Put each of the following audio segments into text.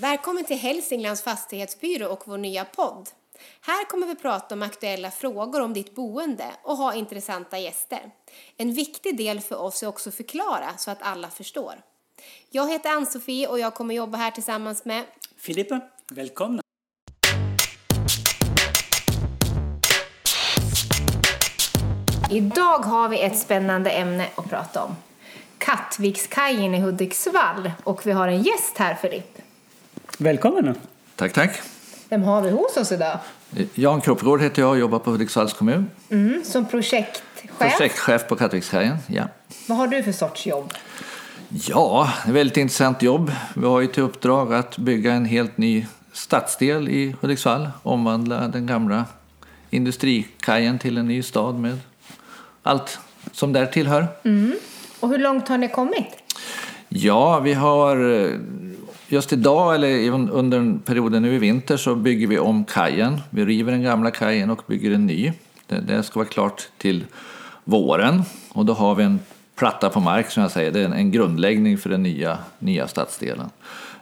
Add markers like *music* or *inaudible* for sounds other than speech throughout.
Välkommen till Hälsinglands fastighetsbyrå och vår nya podd. Här kommer vi prata om aktuella frågor om ditt boende och ha intressanta gäster. En viktig del för oss är också att förklara så att alla förstår. Jag heter Ann-Sofie och jag kommer jobba här tillsammans med Filippa, välkomna! Idag har vi ett spännande ämne att prata om. Kattvikskajen i Hudiksvall och vi har en gäst här Filip. Välkommen! Tack, tack. Vem har vi hos oss idag? Jan Kroppegård heter jag och jobbar på Hudiksvalls kommun. Mm, som projektchef. Projektchef på Kattvikskajen, ja. Vad har du för sorts jobb? Ja, ett väldigt intressant jobb. Vi har ju till uppdrag att bygga en helt ny stadsdel i Hudiksvall. Omvandla den gamla industrikajen till en ny stad med allt som där tillhör. Mm. Och hur långt har ni kommit? Ja, vi har just idag, eller under perioden nu i vinter, så bygger vi om kajen. Vi river den gamla kajen och bygger en ny. Det, det ska vara klart till våren och då har vi en platta på mark som jag säger. Det är en grundläggning för den nya, nya stadsdelen.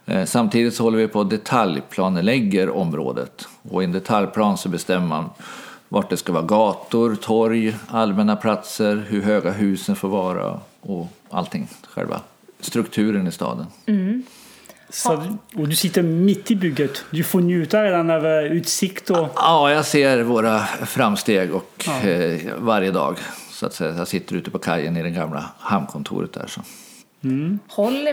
Eh, samtidigt så håller vi på att detaljplanelägger området och i en detaljplan så bestämmer man vart det ska vara gator, torg, allmänna platser, hur höga husen får vara och allting, själva strukturen i staden. Mm. Så, och du sitter mitt i bygget. Du får njuta redan av eh, utsikt och... Ja, jag ser våra framsteg och ja. eh, varje dag. Så att säga. Jag sitter ute på kajen i det gamla hamnkontoret där. Så. Mm. Håller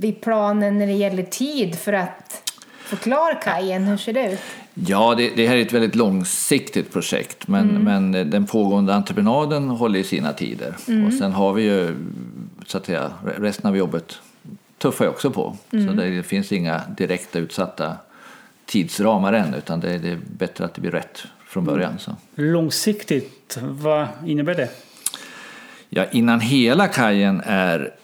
vi planen när det gäller tid för att förklara kajen? Hur ser det ut? Ja, det, det här är ett väldigt långsiktigt projekt men, mm. men den pågående entreprenaden håller i sina tider. Mm. Och sen har vi ju så att säga, resten av jobbet tuffar jag också på. Mm. Så det finns inga direkta utsatta tidsramar än utan det är, bättre att det blir rätt från början. Så. Långsiktigt, vad innebär det? Ja, innan hela kajen är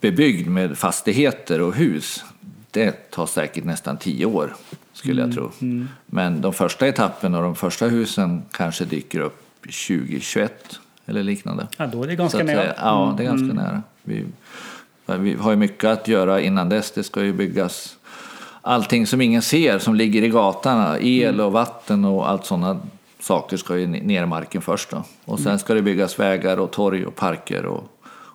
bebyggd med fastigheter och hus, det tar säkert nästan tio år skulle jag mm, tro. Mm. Men de första etapperna och de första husen kanske dyker upp 2021 eller liknande. Ja, då är det ganska nära. Ja, det är ganska mm. nära. Vi, vi har ju mycket att göra innan dess. Det ska ju byggas allting som ingen ser som ligger i gatan. El mm. och vatten och allt sådana saker ska ju ner i marken först. Då. Och sen mm. ska det byggas vägar och torg och parker och,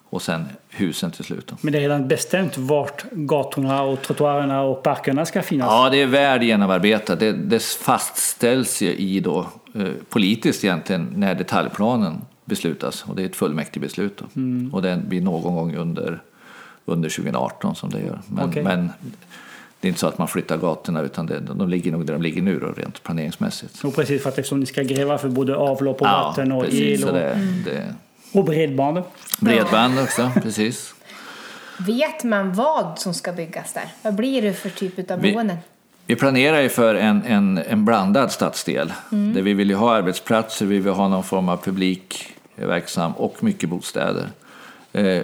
och sen husen till slut. Då. Men det är redan bestämt vart gatorna och trottoarerna och parkerna ska finnas? Ja, det är väl genomarbetat. Det, det fastställs ju i då, eh, politiskt egentligen när detaljplanen beslutas. Och det är ett fullmäktigebeslut. Mm. Och det blir någon gång under under 2018 som det gör. Men, okay. men det är inte så att man flyttar gatorna utan det, de ligger nog där de ligger nu då, rent planeringsmässigt. Och precis för att liksom, ni ska gräva för både avlopp och ja, vatten och precis, el. Och, det, det... och bredband. Bredband också, precis. Vet man vad som ska byggas där? Vad blir det för typ av boenden? Vi planerar ju för en, en, en blandad stadsdel. Mm. Där vi vill ha arbetsplatser, vi vill ha någon form av publik verksam och mycket bostäder. Eh,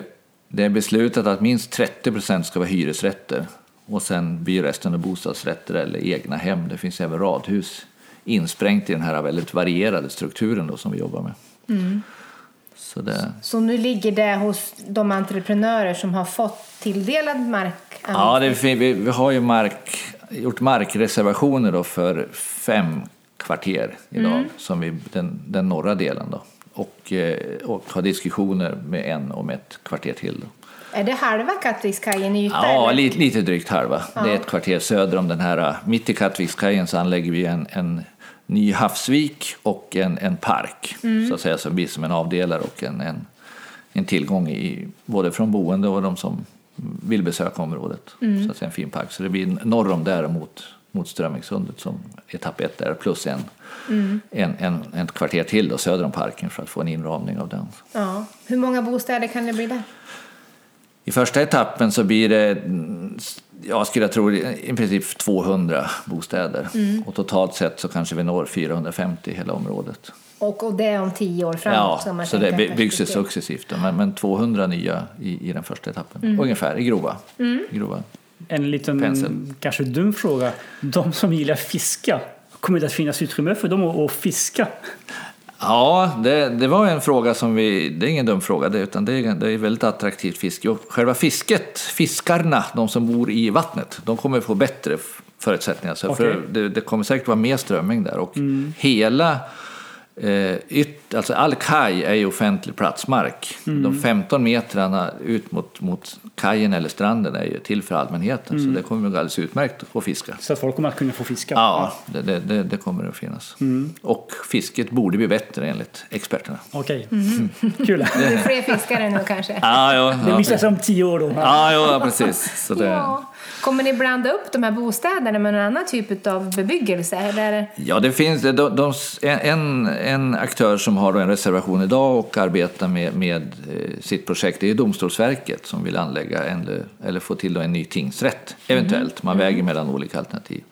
det är beslutat att minst 30 procent ska vara hyresrätter och sen blir resten av bostadsrätter eller egna hem. Det finns även radhus insprängt i den här väldigt varierade strukturen då som vi jobbar med. Mm. Så, det... så nu ligger det hos de entreprenörer som har fått tilldelad mark? Ja, det, vi, vi har ju mark, gjort markreservationer då för fem kvarter idag, mm. som vi, den, den norra delen. Då och, eh, och ha diskussioner med en om ett kvarter till. Är det halva Kattvikskajen i yta? Ja, lite, lite drygt halva. Ja. Det är ett kvarter söder om den här. Mitt i Kattvikskajen så anlägger vi en, en ny havsvik och en, en park mm. så att säga, som blir som en avdelare och en, en, en tillgång i, både från boende och de som vill besöka området. Mm. Så att säga, en fin park. Så det blir norr om där mot, mot Strömmingssundet som etapp ett där plus en mm. en, en, en kvarter till då, söder om parken för att få en inramning av den. Ja. Hur många bostäder kan det bli där? I första etappen så blir det, jag skulle tro, i princip 200 bostäder. Mm. Och totalt sett så kanske vi når 450 i hela området. Och, och det är om tio år framåt? Ja, så det byggs successivt. Men, men 200 nya i, i den första etappen, mm. ungefär, i grova. Mm. grova. En liten, pensel. kanske dum fråga. De som gillar fiska, Kommer det att finnas utrymme för dem att fiska? Ja, det, det var en fråga som vi... Det är ingen dum fråga, det, utan det är, det är väldigt attraktivt fiske. Och själva fisket, fiskarna, de som bor i vattnet, de kommer få bättre förutsättningar. Så Okej. för det, det kommer säkert vara mer strömming där. Och hela... Eh, yt, alltså all kaj är ju offentlig platsmark. De 15 metrarna ut mot, mot kajen eller stranden är ju till för allmänheten. Så det kommer att gå alldeles utmärkt att få fiska. Så att folk kommer att kunna få fiska? Ja, det, det, det, det kommer det att finnas. Och fisket borde bli bättre enligt experterna. Okej, Mhm. kul. Det är fler fiskare nu kanske. Ja, ja, Det ja, visar sig om tio år då. ja, ja precis. Så det, Ja. Kommer ni blanda upp de här bostäderna med någon annan typ av bebyggelse? Eller? ja, det finns de, de, en, en aktör som har en reservation idag och arbetar med, med eh, sitt projekt det är Domstolsverket som vill anlägga en, eller få till en ny tingsrätt, eventuellt. Man väger mellan olika alternativ.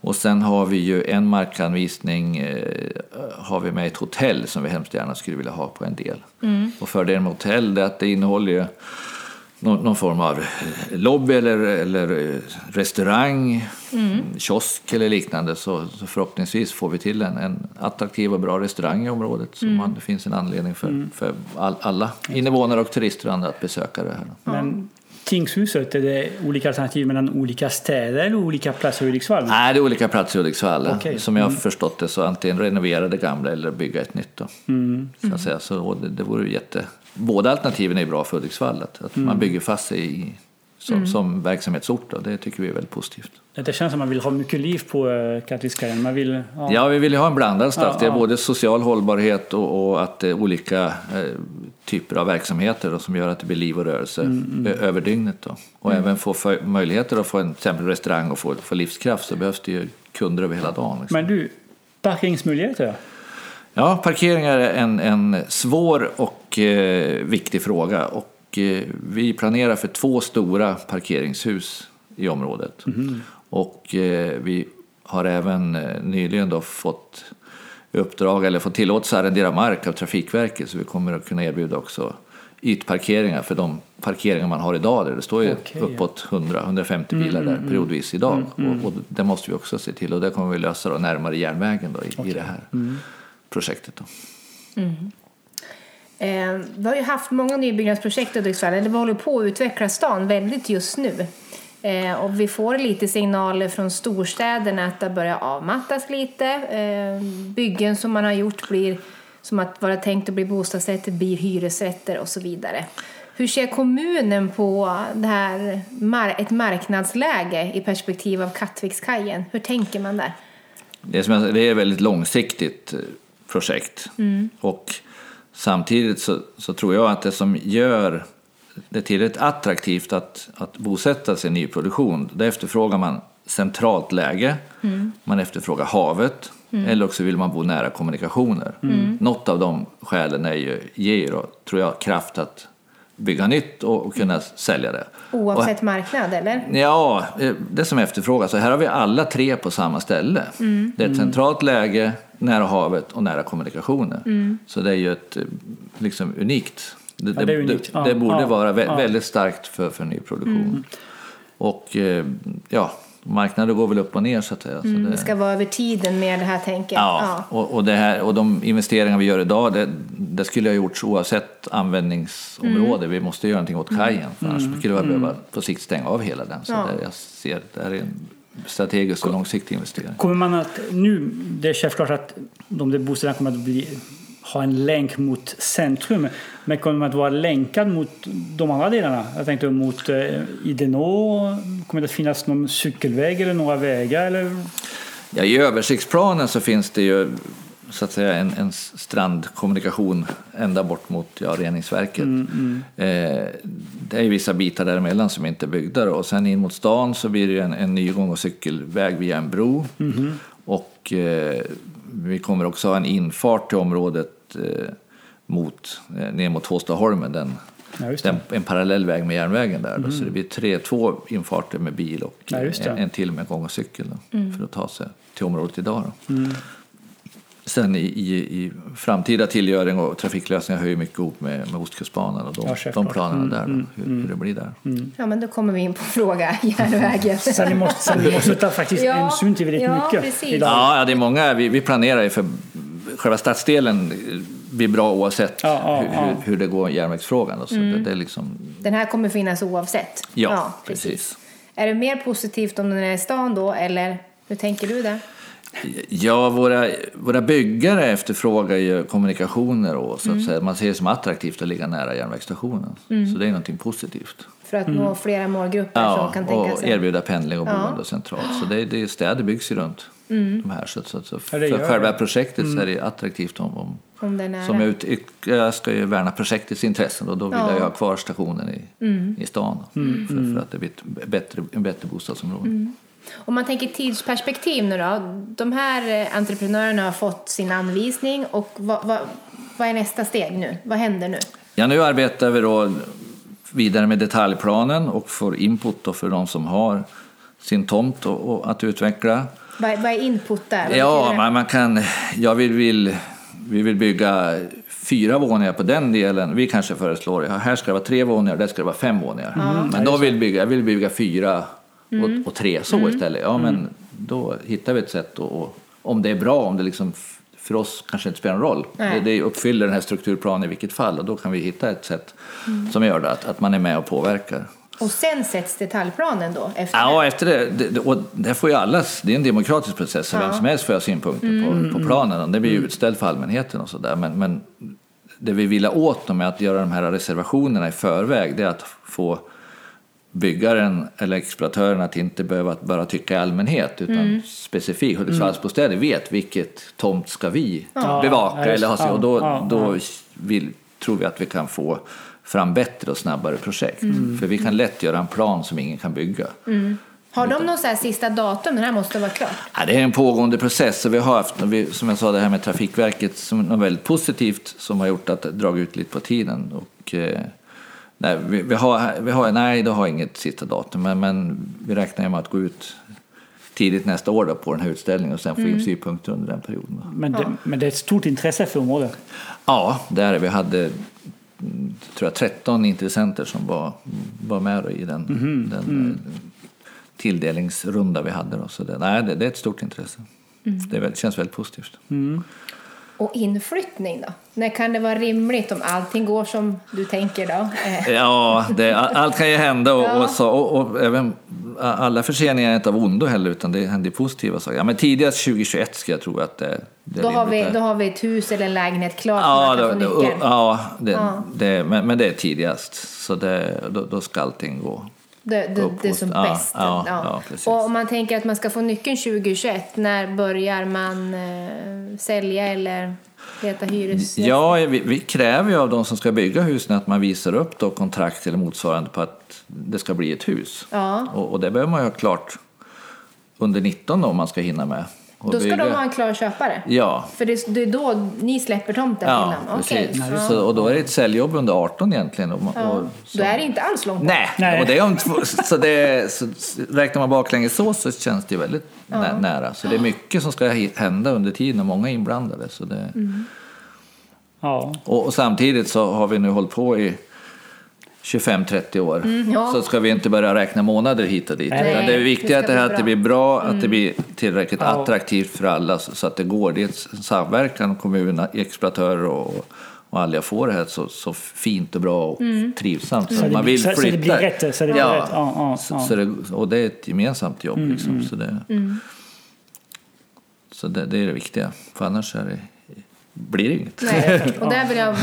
Och sen har vi ju en markanvisning eh, har vi med ett hotell som vi hemskt gärna skulle vilja ha på en del. Och fördelen med hotell är att det innehåller ju någon, någon form av eh, lobby eller, eller eh, restaurang, kiosk eller liknande så, så förhoppningsvis får vi till en, en attraktiv och bra restaurang i området så man, det finns en anledning för, för all, alla invånare och turister och andra att besöka det här. Men tingshuset, är det olika alternativ mellan olika städer eller olika platser i Hudiksvall? Nej, det är olika platser i Hudiksvall. Okej. Som jag har förstått det så antingen renovera det gamla eller bygga ett nytt. Då, så att säga. Så, det, det vore jätte... Båda alternativen är bra för Hudiksvall. Att, att man bygger fast sig i, som, som verksamhetsort. Då. Det tycker vi är väldigt positivt. Det känns som att man vill ha mycket liv på uh, Kattviskaren. Man vill... Ja. Ja, vi vill ju ha en blandad stads. Ja, det är ja. både social hållbarhet och, och att det är olika eh, typer av verksamheter då, som gör att det blir liv och rörelse Mm, ö- över dygnet. Då. Och även få för, möjligheter att få en till exempel restaurang och få, få livskraft så behövs det ju kunder över hela dagen. Liksom. Men du, parkeringsmöjligheter då? Ja, parkering är en, en svår och eh, viktig fråga. Och, eh, vi planerar för två stora parkeringshus i området. Och eh, vi har även eh, nyligen då fått uppdrag eller fått tillåtelse att arrendera mark av Trafikverket så vi kommer att kunna erbjuda också ytparkeringar för de parkeringar man har idag. Där det står ju Okej, uppåt 100-150 bilar där periodvis idag. Och, och det måste vi också se till och det kommer vi lösa då närmare järnvägen då i, i det här projektet. Då. Eh, vi har ju haft många nybyggnadsprojekt i Hudiksvall. eller Vi håller på att utveckla stan väldigt just nu. Eh, och vi får lite signaler från storstäderna att det börjar avmattas lite. Eh, byggen som man har gjort blir som att vara tänkt att bli bostadsrätter blir hyresrätter och så vidare. Hur ser kommunen på det här, ett marknadsläge i perspektiv av Kattvikskajen? Hur tänker man där? Det är, det är ett väldigt långsiktigt eh, projekt. Och samtidigt så, så tror jag att det som gör det tillräckligt attraktivt att, att bosätta sig i nyproduktion, det efterfrågar man centralt läge, man efterfrågar havet, eller också vill man bo nära kommunikationer. Något av de skälen är ju, ger då, tror jag, kraft att bygga nytt och, och kunna sälja det. Och, Oavsett marknad, eller? Ja, eh, det som efterfrågas. Så här har vi alla tre på samma ställe. Mm. Det är ett centralt läge, nära havet och nära kommunikationer. Mm. Så det är ju ett eh, liksom, unikt. Det, Ja, det unikt. det, Ja, det borde ja, vara vä- ja. väldigt starkt för, för nyproduktion. Mm. Och eh, ja, marknaden går väl upp och ner så att säga. Så Det det, ska vara över tiden med det här tänket. Ja, och, och, det här, och de investeringar vi gör idag, det, det skulle ha gjorts oavsett användningsområde. Mm. Vi måste göra någonting åt kajen, för annars skulle vi behöva på sikt stänga av hela den. Så Ja. det, jag ser, det här är en strategisk och långsiktig investering. Kommer man att nu, det är självklart att de där bostäderna kommer att bli, ha en länk mot centrum, men kommer man att vara länkad mot de andra delarna? Jag tänkte mot eh, Idenå, kommer det att finnas någon cykelväg eller några vägar? Eller? Ja, I översiktsplanen så finns det ju så att säga en, en strandkommunikation ända bort mot ja, reningsverket. Eh, det är vissa bitar däremellan som inte är byggda då. och sen in mot stan så blir det en, en ny gång och cykelväg via en bro. Och eh, vi kommer också ha en infart till området eh, mot, eh, ner mot Håstaholmen. Den, Ja, den, en parallell väg med järnvägen där. Då, så det blir tre, två infarter med bil och Ja, en, en till med gång och cykel då, för att ta sig till området idag. Då. Sen i, i, i framtida tillgöring och trafiklösningar hör ju mycket ihop med, med Ostkustbanan och de, Ja, de planerna där, då, hur, hur det blir där. Ja, men då kommer vi in på fråga järnvägen. *laughs* Så ni måste, så ni måste ta faktiskt Ja, hänsyn till väldigt ja, mycket precis. idag. Ja, det är många. Vi, vi planerar ju för själva stadsdelen blir bra oavsett Ja, ja, hur, ja. Hur, hur det går i järnvägsfrågan. Så det, det är liksom, Den här kommer finnas oavsett? ja, precis. Är det mer positivt om den är i stan då, eller hur tänker du där? Ja, våra, våra byggare efterfrågar ju kommunikationer och så att säga. Man ser det som attraktivt att ligga nära järnvägsstationen. Så det är någonting positivt. För att nå flera målgrupper som Ja, kan tänka och sig? erbjuda pendling och boende centralt. Så det, det, städer byggs ju runt de här. Så, så, så Ja, det för gör själva det. projektet så är det attraktivt om, om Om den är som jag, ut, jag ska ju värna projektets intressen och då vill Ja. jag ju ha kvar stationen i, i stan. För, för att det blir ett bättre, en bättre bostadsområde. Om man tänker tidsperspektiv nu då. De här eh, entreprenörerna har fått sin anvisning och vad, vad, vad är nästa steg nu? Vad händer nu? Ja, nu arbetar vi då vidare med detaljplanen och får input då för de som har sin tomt och, och att utveckla. Vad, vad är input där? Vad Ja, man, man kan, jag vill, vill, vi vill bygga fyra våningar på den delen. Vi kanske föreslår, ja, här ska det vara tre våningar, där ska det vara fem våningar. Men då vill bygga, jag vill bygga fyra och, och tre så istället. Ja, men då hittar vi ett sätt och, och om det är bra, om det liksom för oss kanske inte spelar någon roll. Det, det uppfyller den här strukturplanen i vilket fall och då kan vi hitta ett sätt som gör det, att, att man är med och påverkar. Och sen sätts detaljplanen då? Efter Ja, efter det, det, det- och det får ju alla, det är en demokratisk process, så vem som helst får ha synpunkter på, på planen. Och det blir ju utställt för allmänheten och sådär. Men, men det vi vill åt med att göra de här reservationerna i förväg, det är att få byggaren eller exploatören att inte behöva bara tycka i allmänhet utan specifikt. Hudiksvallsbostäder vet vilket tomt ska vi Ja, bevaka ja, eller ha sig. Och då, ja, då vill, tror vi att vi kan få fram bättre och snabbare projekt. För vi kan lätt göra en plan som ingen kan bygga. Har de någon så här sista datum? Den här måste vara klar. Ja, det är en pågående process. Så vi har haft, som jag sa, det här med Trafikverket som något väldigt positivt som har gjort att det dragit ut lite på tiden. Och, eh, nej, vi, vi har, vi har, nej, det har inget sista datum, men, men vi räknar med att gå ut tidigt nästa år då, på den här utställningen och sen få in synpunkter under den perioden. Men, det, men det är ett stort intresse för området. Ja, där är vi hade mm, tror jag, 13 intressenter som var, var med i den, den eh, tilldelningsrunda vi hade. Då. Så det, nej, det, det är ett stort intresse. Det är, väl- känns väldigt positivt. Och inflyttning då? När kan det vara rimligt om allting går som du tänker då? Eh, Ja, det, allt kan ju hända och, Ja. och, så, och, och även alla förseningar är inte av ondo heller utan det händer positiva saker. Ja, men tidigast 2021 ska jag tro att det, det då, har vi, då har vi ett hus eller en lägenhet klart Ja, få det, nyckeln. ja, det, Ja. Det, men, men det är tidigast. Så då, då ska allting gå. Det, det, det är som ja, bäst. ja, ja, och om man tänker att man ska få nyckeln 2021, när börjar man eh, sälja eller leta hyresgäster? Ja, vi, vi kräver ju av de som ska bygga husen att man visar upp då kontrakt eller motsvarande på att det ska bli ett hus. Ja. Och, och det behöver man ju ha klart under 19 då, om man ska hinna med. Och Då ska bygga. de ha en klar köpare? Ja, För det, det är då ni släpper tomten ja till dem? Okej. precis. Ja. Så, och då är det ett säljjobb under 18 egentligen. Och, Ja. och, Då är det inte alls långt bort. Nej, Nej. Och det är om två, så, det, så räknar man baklänges så så känns det ju väldigt nä, nära. Så det är mycket som ska hända under tiden och många är inblandade. Så det, Mm. Ja. och, och samtidigt så har vi nu hållit på i 25-30 år. Mm, ja. Så ska vi inte börja räkna månader hit och dit. Nej. Det är viktigt att det, här, att det bra. Mm. blir bra, att det blir tillräckligt Ja. attraktivt för alla så, att det går. Det är en samverkan, kommuner, exploatörer och, och alla får det här så, så fint och bra och Mm. trivsamt. Så, Så det, man vill så, så flytta. det blir rätt. Så det blir Ja. rätt. Ja, ja, Så, ja. så det, och det är ett gemensamt jobb. Liksom, så det, så det, det är det viktiga. För annars är det, blir det inget. Nej, *laughs* och där vill jag,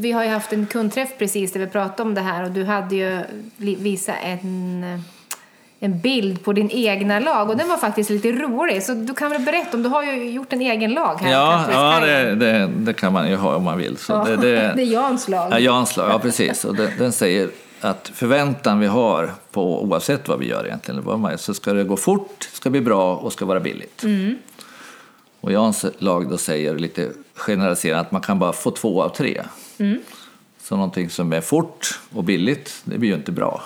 vi har ju haft en kundträff precis där vi pratade om det här och du hade ju visat en, en bild på din egna lag och den var faktiskt lite rolig så du kan väl berätta om du har ju gjort en egen lag här. Ja, ja det, det, det kan man ju ha om man vill. Så Ja, det, det *laughs* det, är Jans lag. Ja, Jans lag, ja precis. Och den, den säger att förväntan vi har på oavsett vad vi gör egentligen, så ska det gå fort, ska bli bra och ska vara billigt. Och Jans lag då säger lite generaliserat att man kan bara få två av tre. Så någonting som är fort och billigt, det blir ju inte bra.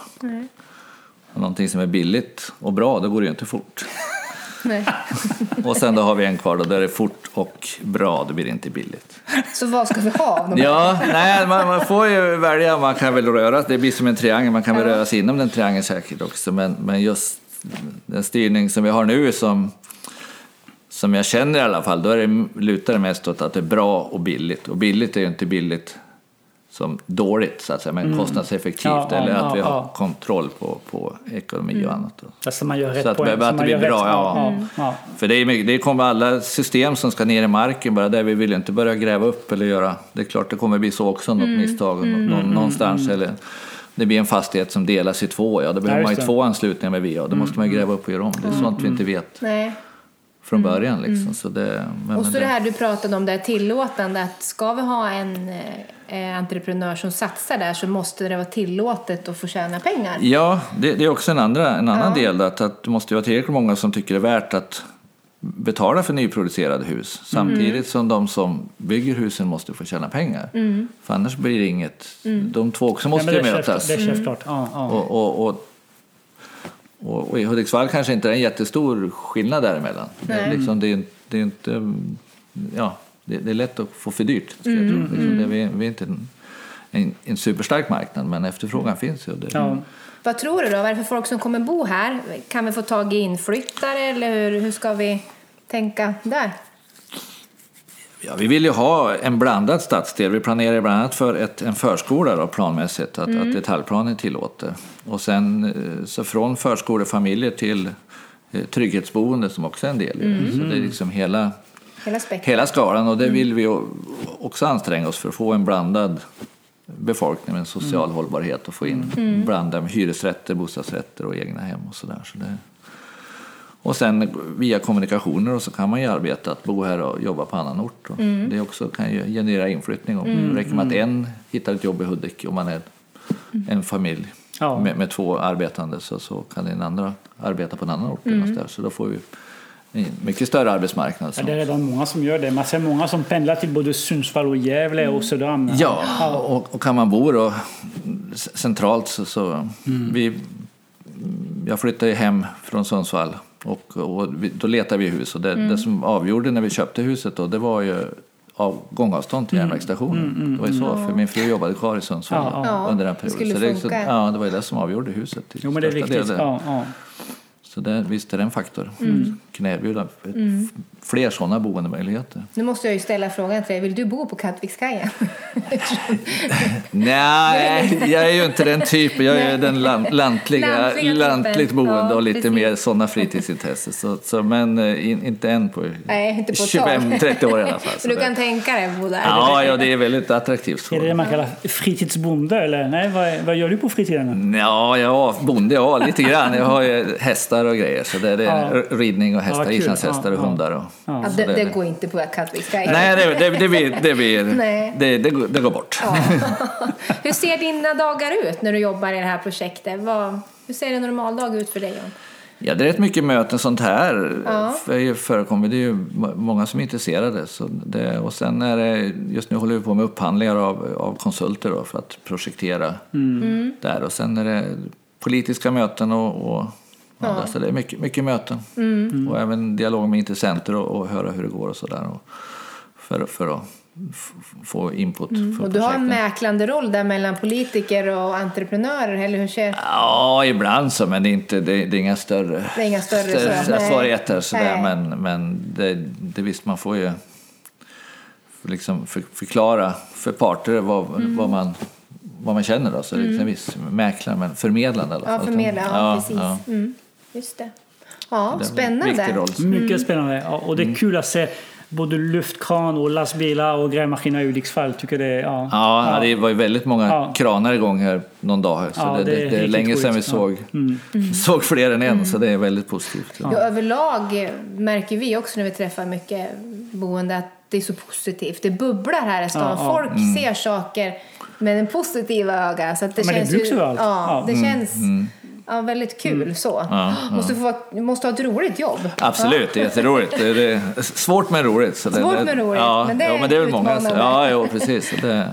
Och någonting som är billigt och bra, då går det ju inte fort. *laughs* Nej. *laughs* Och sen då har vi en kvar då, där det är fort och bra, då blir det inte billigt. Så vad ska vi ha? Ja, nej, man, man får ju välja. Man kan väl röra det blir som en triangel. Man kan väl röra sig inom den triangeln säkert också. Men, men just den styrning som vi har nu som, som jag känner i alla fall, då är det, lutar det mest åt att det är bra och billigt. Och billigt är ju inte billigt som dåligt, så att säga, men kostnadseffektivt. Ja, ja, eller att vi ja, har ja. kontroll på, på ekonomi och annat. Alltså man gör rätt Så att, poäng. att det blir bra, ja. ja. För det, är det kommer alla system som ska ner i marken bara där. Vi vill ju inte börja gräva upp eller göra... Det är klart det kommer bli så också, något misstag nå- någonstans. Eller det blir en fastighet som delas i två, ja då behöver Ja, man ju två anslutningar med VA. Då måste man ju gräva upp och göra om. Det är sånt vi inte vet Nej. Från början. Liksom. Så det, men, Och men så det det, här du pratade om, det här tillåtande, att ska vi ha en eh, entreprenör som satsar där så måste det vara tillåtet att få tjäna pengar. Ja, det, det är också en, andra, en annan Ja. del. Att, att det måste ju vara tillräckligt många som tycker det är värt att betala för nyproducerade hus. Samtidigt som de som bygger husen måste få tjäna pengar. För annars blir det inget. De två också Ja, måste men ju mötas. det är självklart. Ja, ja. Och, och, och, och, och i Hudiksvall kanske inte är en jättestor skillnad däremellan. Det är, Nej. liksom, det är, det är inte... Ja, det, det är lätt att få för dyrt. Ska jag tro. Liksom, det, vi, vi är inte en, en, en superstark marknad, men efterfrågan finns ju. Det, Ja. Vad tror du då? Vad är det för folk som kommer bo här? Kan vi få tag i inflyttare eller hur, hur ska vi tänka där? Ja, vi vill ju ha en blandad stadsdel. Vi planerar bland annat för ett, en förskola då, planmässigt, att, att detaljplanen tillåter. Och sen eh, så från förskolefamiljer till eh, trygghetsboende som också är en del i det. Så det är liksom hela, Hela hela skalan och det vill vi också anstränga oss för att få en blandad befolkning med en social hållbarhet och få in blanda med hyresrätter, bostadsrätter och egna hem och sådär. Så det... Och sen via kommunikationer och så kan man ju arbeta att bo här och jobba på annan ort. Och Det också kan ju generera inflyttning. Och Det räcker med att en hittar ett jobb i Hudik om man är en familj Ja. med, med två arbetande så, så kan den andra arbeta på en annan ort. Mm. Där. Så då får vi en mycket större arbetsmarknad. Ja, det är redan många som gör det. Man ser många som pendlar till både Sundsvall och Gävle och Söderhamn. Ja, och, och kan man bo då centralt så... så vi, jag flyttade hem från Sundsvall och, och vi, då letade vi hus. Och det, det som avgjorde när vi köpte huset då, det var ju av, gångavstånd till järnvägsstationen. det var ju så, för min fru jobbade kvar i Sundsvall Ja, ja. under den Det perioden. skulle Så det, så, ja, det var ju det som avgjorde huset. till Jo, men det är viktigt. delen. Ja, ja. Så det, visst är det en faktor. Kan erbjuda f- fler sådana boendemöjligheter. Nu måste jag ju ställa frågan till dig. Vill du bo på Kattvikskajen? *laughs* Nej, jag är ju inte den typen. Jag är den lant, lantliga, *laughs* lantligt boende Ja, och lite precis. mer sådana fritidsintressen. Så, så, men eh, in, inte än på, Nej, på ett tag. 25-30 år i alla fall. *laughs* Så du kan tänka dig att bo där? Ja, ja, det är väldigt attraktivt. Så. Är det det man kallar fritidsbonde eller? Nej, vad, vad gör du på fritiden? Ja, ja, bonde, ja, lite grann. Jag har ju hästar och grejer. Så det är, det är Ja. ridning och hästar, Ja, kul. islandshästar och Ja, ja. hundar. Och, Ja, det, det- det går inte på Kattvikskajen. Nej, det, det, det, blir, det, blir, *laughs* Nej. det, det, går- det går bort. Ja. *laughs* Hur ser dina dagar ut när du jobbar i det här projektet? Vad, hur ser en normaldag ut för dig? John? Ja, det är rätt mycket möten sånt här. Ja. Det förekommer. Det är ju må- många som är intresserade. Så det, och sen är det, just nu håller vi på med upphandlingar av, av konsulter då, för att projektera Mm. där. Och sen är det politiska möten och, och Ja. Så det är mycket, mycket möten. Mm. Och även dialog med intressenter och, och höra hur det går och sådär. För, för att få input för Mm. Och du har en mäklande roll där mellan politiker och entreprenörer, eller hur ser Ja, ibland så, men det är, inte, det, det är inga större, Det är inga större så, nej. svårigheter. Sådär, men men det, det visst, man får ju liksom för, förklara för parter vad, Mm. vad, man, vad man känner. Då. Så det är liksom viss mäklare, men förmedlande i alla fall. Ja, förmedla, ja, precis. ja. Mm, just det. Ja, Det spännande. Mycket spännande. Ja, och det är kul att se både luftkran och lastbilar och grävmaskiner i Hudiksvall. Tycker det, är- ja. Ja, det var ju väldigt många Ja. kranar igång här någon dag. här, Så Ja, det, det det, är det länge sedan vi coolt. Ja. såg, *laughs* såg fler än en, så det är väldigt positivt. Ja, överlag märker vi också när vi träffar mycket boende att det är så positivt. Det bubblar här i stan. Ja, ja. Folk ser saker med en positiva öga. Så att det Ja, men det känns byggs ju, överallt. ja, Ja. det Mm, känns ja, väldigt kul så. Ja, *gasps* Måste, få, måste ha ett roligt jobb. Absolut, det är jätteroligt. Det är, svårt men roligt. Så det, Svårt men roligt, Ja, men det är ja, men det är väl många. utmanande. Ja, jo, precis. Så det,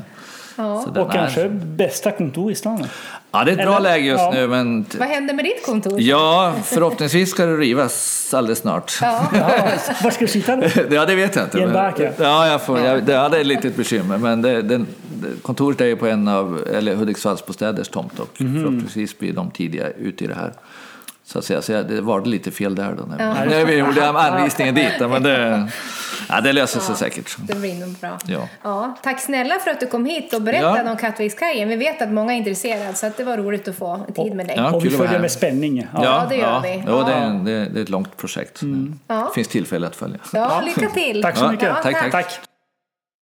Ja. Och kanske bästa kontor i stan. Ja, det är ett bra Eller? läge just Ja. nu, men... Vad händer med ditt kontor? Ja, förhoppningsvis ska det rivas alldeles snart. Ja. Ja, var ska du sitta då? *laughs* Ja, det vet jag inte. I en men- baracka? Ja, jag får, jag, det, ja, det är ett litet bekymmer. Men det, den, det, kontoret är ju på en av eller Hudiksvallsbostäders tomt och Mhm. förhoppningsvis blir de tidiga ute i det här. Så att säga, så jag, det var lite fel där då när, när vi gjorde anvisningen dit. Men det, ja, det löser sig säkert. Det blir nog bra. Ja. Ja, tack snälla för att du kom hit och berättade Ja. om Kattvikskajen. Vi vet att många är intresserade så att det var roligt att få tid med dig. Ja. Och vi följer med spänning. Ja. Ja, det gör vi. Ja. är, det, är- det är ett långt projekt. så Det Ja. finns tillfälle att följa. Ja, lycka till! Tack så Ja, mycket. tack, tack. tack.